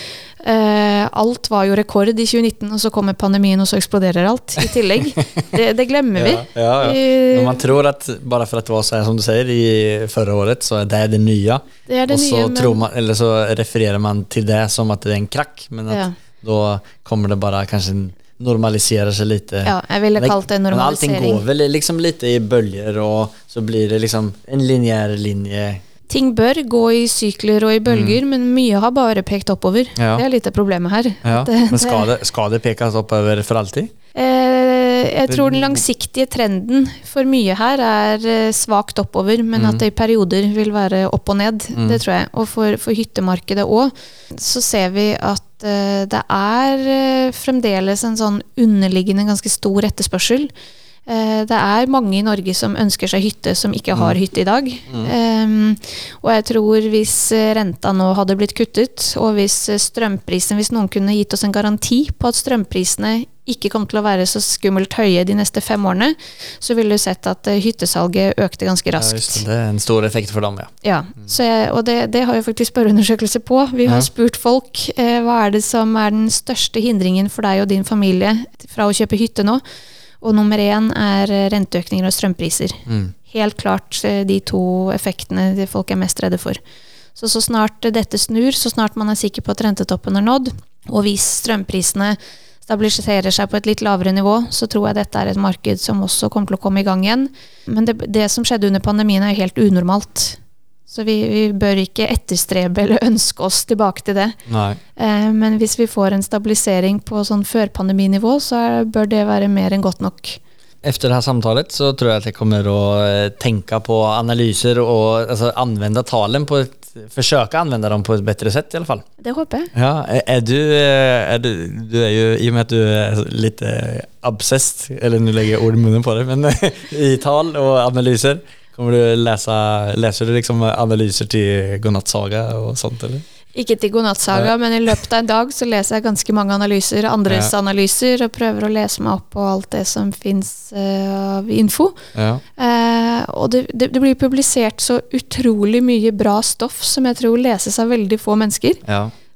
Eh, alt var jo rekord i 2019, og så kommer pandemien, og så eksploderer alt i tillegg. Det, det glemmer vi. Ja, ja, ja. Eh, man tror at bare for at det var sånn som du sier, i forrige året så er det det nye. det det og så nye, man, eller så refererer man til det som at det er en krakk, Men at då kommer det bare kanskje normaliserer seg lite. ja, jeg ville kalt det normalisering. Men allting går vel liksom lite i bølger, og så blir det liksom en lineær linje. Ting bør gå i sykler og i bølger, men mye har bare pekt oppover. Mm. Ja. Det er litt av problemet her. Ja. Det- Men skal det, skal det pekes oppover for alltid? Eh, jeg tror den langsiktige trenden for mye her er eh, svakt oppover, men Mm. at det i perioder vil være opp og ned. Mm. Det tror jeg. Og for, for hyttemarkedet òg, så ser vi at eh, det er eh, fremdeles en sånn underliggende ganske stor etterspørsel. Eh, det er mange i Norge som ønsker seg hytte, som ikke har Mm. hytte i dag. Mm. Um, og jeg tror hvis eh, renta nå hadde blitt kuttet, og hvis eh, strømprisen Hvis noen kunne gitt oss en garanti på at strømprisene ikke kom til å være så skummelt høye de neste fem årene, så ville du sett at hyttesalget økte ganske Ja, raskt. just det. är en stor effekt for dem ja. Ja, så jeg, og det, det har jo faktisk spørreundersøkelse på. Vi har Ja. spurt folk eh, hva er det som er den største hindringen for deg og din familie fra å kjøpe hytte nå. Og nummer én er eh, renteøkninger og strømpriser. Mm. Helt klart eh, de to effektene folk er mest redde for. Så så snart dette snur, så snart man er sikker på at rentetoppen er nådd, og hvis strømprisene stabiliserer seg på et litt lavere nivå, så tror jeg dette er et marked som også kommer til å komme i gang igjen. Men det, det som skjedde under pandemien, er jo helt unormalt. Så vi, vi, bør ikke etterstrebe eller ønske oss tilbake til det. Eh, men hvis vi får en stabilisering på sånn førpandeminivå, så er, bør det være mer enn godt nok. Efter det her samtalet så tror jeg at jeg kommer å tenke på analyser og altså, anvende talen på et Forsøke å anvende dem på et bedre sett, i alle fall. Det håper jeg. Ja, er är, du, er du, du er jo, i og med at du er litt absest, eller nå legger jeg ord i munnen på det, men i tal og analyser, kommer du lese, Leser du liksom analyser til godnattsaga og sånt eller? Ikke til godnattsaga, ja. men i løpet av en dag så leser jeg ganske mange analyser, andres ja. analyser, og prøver å lese meg opp på alt det som fins uh, eh, av info. Ja. Uh, og det, det, det, blir publisert så utrolig mye bra stoff som jeg tror leses av veldig få mennesker.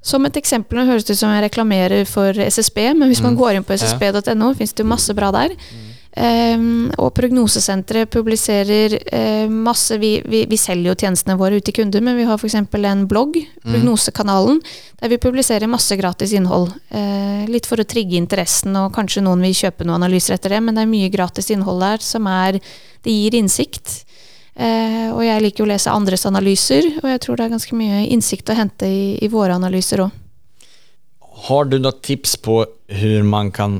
Som et eksempel, nå høres det ut som jeg reklamerer for SSB, men hvis mm. man går inn på ssb.no, fins det masse bra der. Mm. Um, og Prognosesenteret publiserer uh, masse vi, vi, vi, selger jo tjenestene våre ut til kunder, men vi har f.eks. en blogg, mm. Prognosekanalen, der vi publiserer masse gratis innhold. Uh, litt for å trigge interessen, og kanskje noen vil kjøpe noen analyser etter det, men det er mye gratis innhold der som er Det gir innsikt. Uh, og jeg liker jo å lese andres analyser, og jeg tror det er ganske mye innsikt å hente i, i våre analyser òg. Har du noen tips på hvordan man kan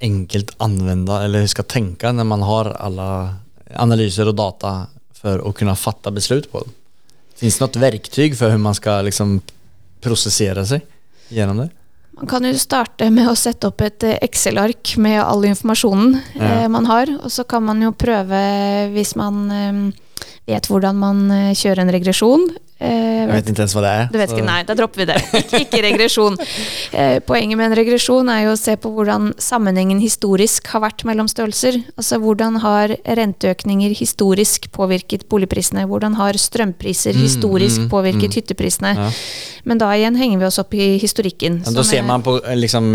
enkelt använda eller hur ska tänka när man har alla analyser och data för att kunna fatta beslut på det? Finns det något verktyg för hur man ska liksom processera sig gjennom det? Man kan jo starte med å sette opp et Excel-ark med all informasjonen ja. eh, man har. Og så kan man jo prøve, hvis man eh, vet hvordan man eh, kjører en regresjon, Eh, jeg vet ikke ens hva det er. Du vet ikke, Nei, da dropper vi det. Ikke, ikke regresjon. Eh, poenget med en regresjon er jo å se på hvordan sammenhengen historisk har vært mellom størrelser. Altså hvordan har renteøkninger historisk påvirket boligprisene? Hvordan har strømpriser mm, historisk mm, påvirket mm. hytteprisene? Ja. Men da igjen henger vi oss opp i historikken. Ja, da ser man på liksom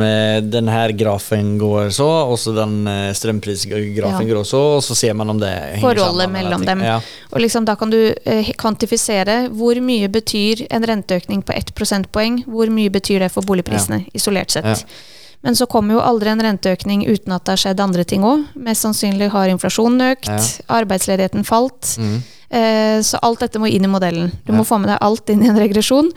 den her grafen går så, og så den strømprisgrafen ja. går så, og så ser man om det henger Forholdet sammen. Forholdet mellom dem. Og liksom da kan du kvantifisere hvor hvor mye betyr en renteøkning på ett prosentpoeng? Hvor mye betyr det for boligprisene, ja. isolert sett? Ja. Men så kommer jo aldri en renteøkning uten at det har skjedd andre ting òg. Mest sannsynlig har inflasjonen økt, ja. arbeidsledigheten falt. Mm. Eh, så alt dette må inn i modellen. Du ja. må få med deg alt inn i en regresjon.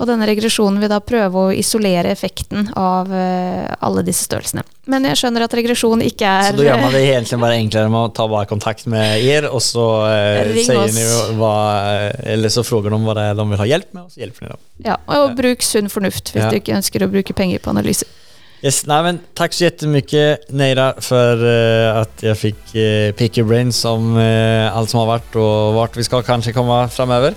Og denne regresjonen vil da prøve å isolere effekten av eh, alle disse størrelsene. Men jeg skjønner at regresjon ikke er Så da gjør man det egentlig bare enklere med å ta bare kontakt med er, og så eh, sier ni hva Eller så spør de hva det er de vil ha hjelp med, og så hjelper de dem. Ja, og bruk sunn fornuft hvis ja. du ikke ønsker å bruke penger på analyser. Yes, nej, men tack så jättemycket Neira för uh, att jag fick uh, pick your brains om uh, allt som har varit och vart vi ska kanske komma framöver.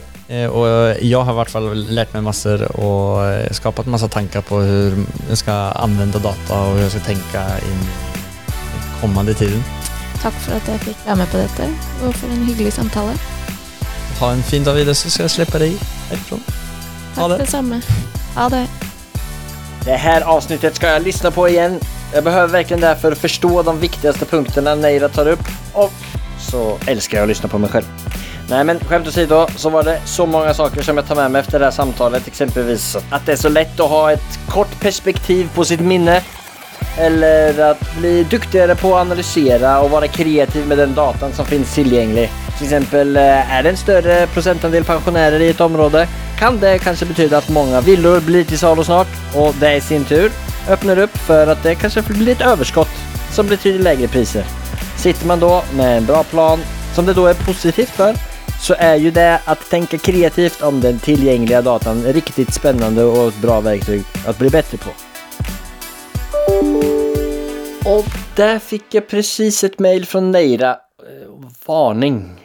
och jag har i hvert fall lärt mig massor och skapat massa tankar på hur jag ska använda data och hur jag ska tänka i kommande tiden. Tack för att jag fick vara med på detta och för en hygglig samtale. Ha en fin dag vidare så ska jag släppa dig härifrån. Ha Tack det. detsamma. Ha det. Det här avsnittet ska jag lyssna på igen. Jag behöver verkligen därför förstå de viktigaste punkterna Neira tar upp och så älskar jag att lyssna på mig själv. Nej men skämt åsido så var det så många saker som jag tar med mig efter det här samtalet. Exempelvis att det är så lätt att ha ett kort perspektiv på sitt minne. Eller att bli duktigare på att analysera och vara kreativ med den datan som finns tillgänglig. Till exempel, eh, är det en större procentandel pensionärer i ett område kan det kanskje bety at mange villor blir til salu snart og det i sin tur åpner opp for at det kanskje blir et overskudd som betyder lavere priser. Sitter man da med en bra plan som det da er positivt for, så er jo det å tenke kreativt om den tilgjengelige datan riktig spennende og et bra verktyg å bli bättre på. Og der fikk jeg precis et mail fra Neira. Eh, varning.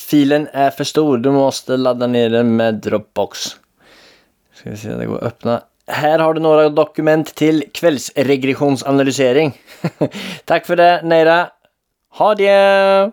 Filen är för stor. Du måste ladda ner den med Dropbox. Ska vi se, det går att öppna. Här har du några dokument till kvällsregressionsanalysering. Tack för det Neira. Ha det!